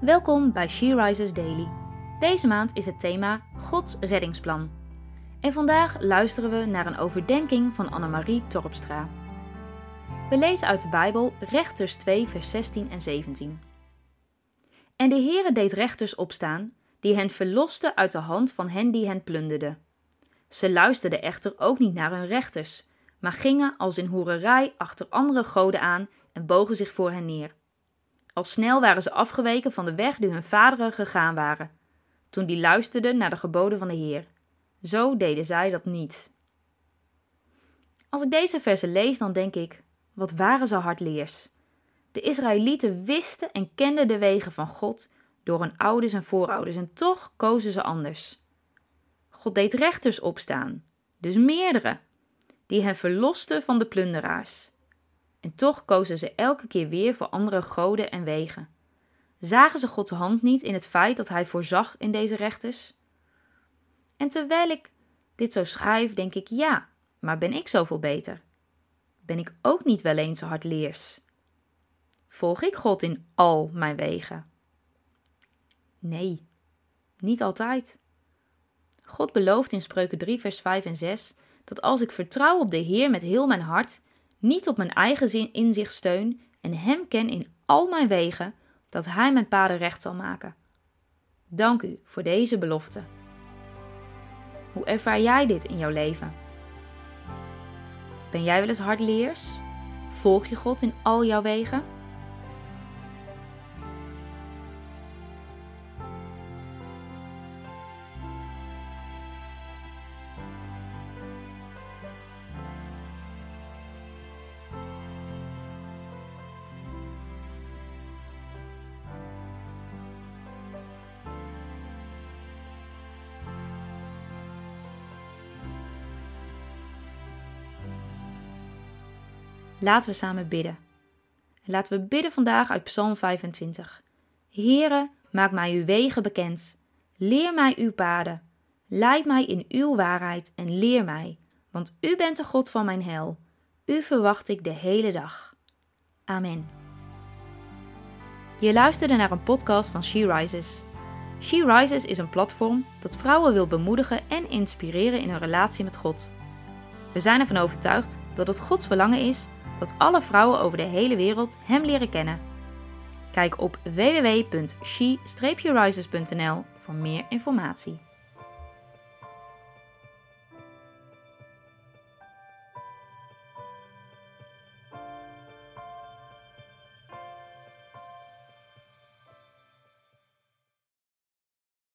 Welkom bij She Rises Daily. Deze maand is het thema Gods reddingsplan. En vandaag luisteren we naar een overdenking van Annemarie Torpstra. We lezen uit de Bijbel Rechters 2, vers 16 en 17. En de Heere deed rechters opstaan, die hen verlosten uit de hand van hen die hen plunderden. Ze luisterden echter ook niet naar hun rechters, maar gingen als in hoererij achter andere goden aan en bogen zich voor hen neer. Al snel waren ze afgeweken van de weg die hun vaderen gegaan waren, toen die luisterden naar de geboden van de Heer. Zo deden zij dat niet. Als ik deze versen lees, dan denk ik: wat waren ze hardleers? De Israëlieten wisten en kenden de wegen van God door hun ouders en voorouders en toch kozen ze anders. God deed rechters opstaan, dus meerdere, die hen verlosten van de plunderaars. En toch kozen ze elke keer weer voor andere goden en wegen. Zagen ze Gods hand niet in het feit dat hij voorzag in deze rechters? En terwijl ik dit zo schrijf, denk ik ja, maar ben ik zoveel beter? Ben ik ook niet wel eens hardleers? Volg ik God in al mijn wegen? Nee, niet altijd. God belooft in Spreuken 3, vers 5 en 6 dat als ik vertrouw op de Heer met heel mijn hart, niet op mijn eigen zin inzicht steun en Hem ken in al mijn wegen, dat Hij mijn paden recht zal maken. Dank u voor deze belofte. Hoe ervaar jij dit in jouw leven? Ben jij wel eens hardleers? Volg je God in al jouw wegen? Laten we samen bidden. Laten we bidden vandaag uit Psalm 25. Heere, maak mij uw wegen bekend. Leer mij uw paden. Leid mij in uw waarheid en leer mij, want u bent de God van mijn hel. U verwacht ik de hele dag. Amen. Je luisterde naar een podcast van She Rises. She Rises is een platform dat vrouwen wil bemoedigen en inspireren in hun relatie met God. We zijn ervan overtuigd dat het Gods verlangen is dat alle vrouwen over de hele wereld Hem leren kennen. Kijk op www.she-rises.nl voor meer informatie.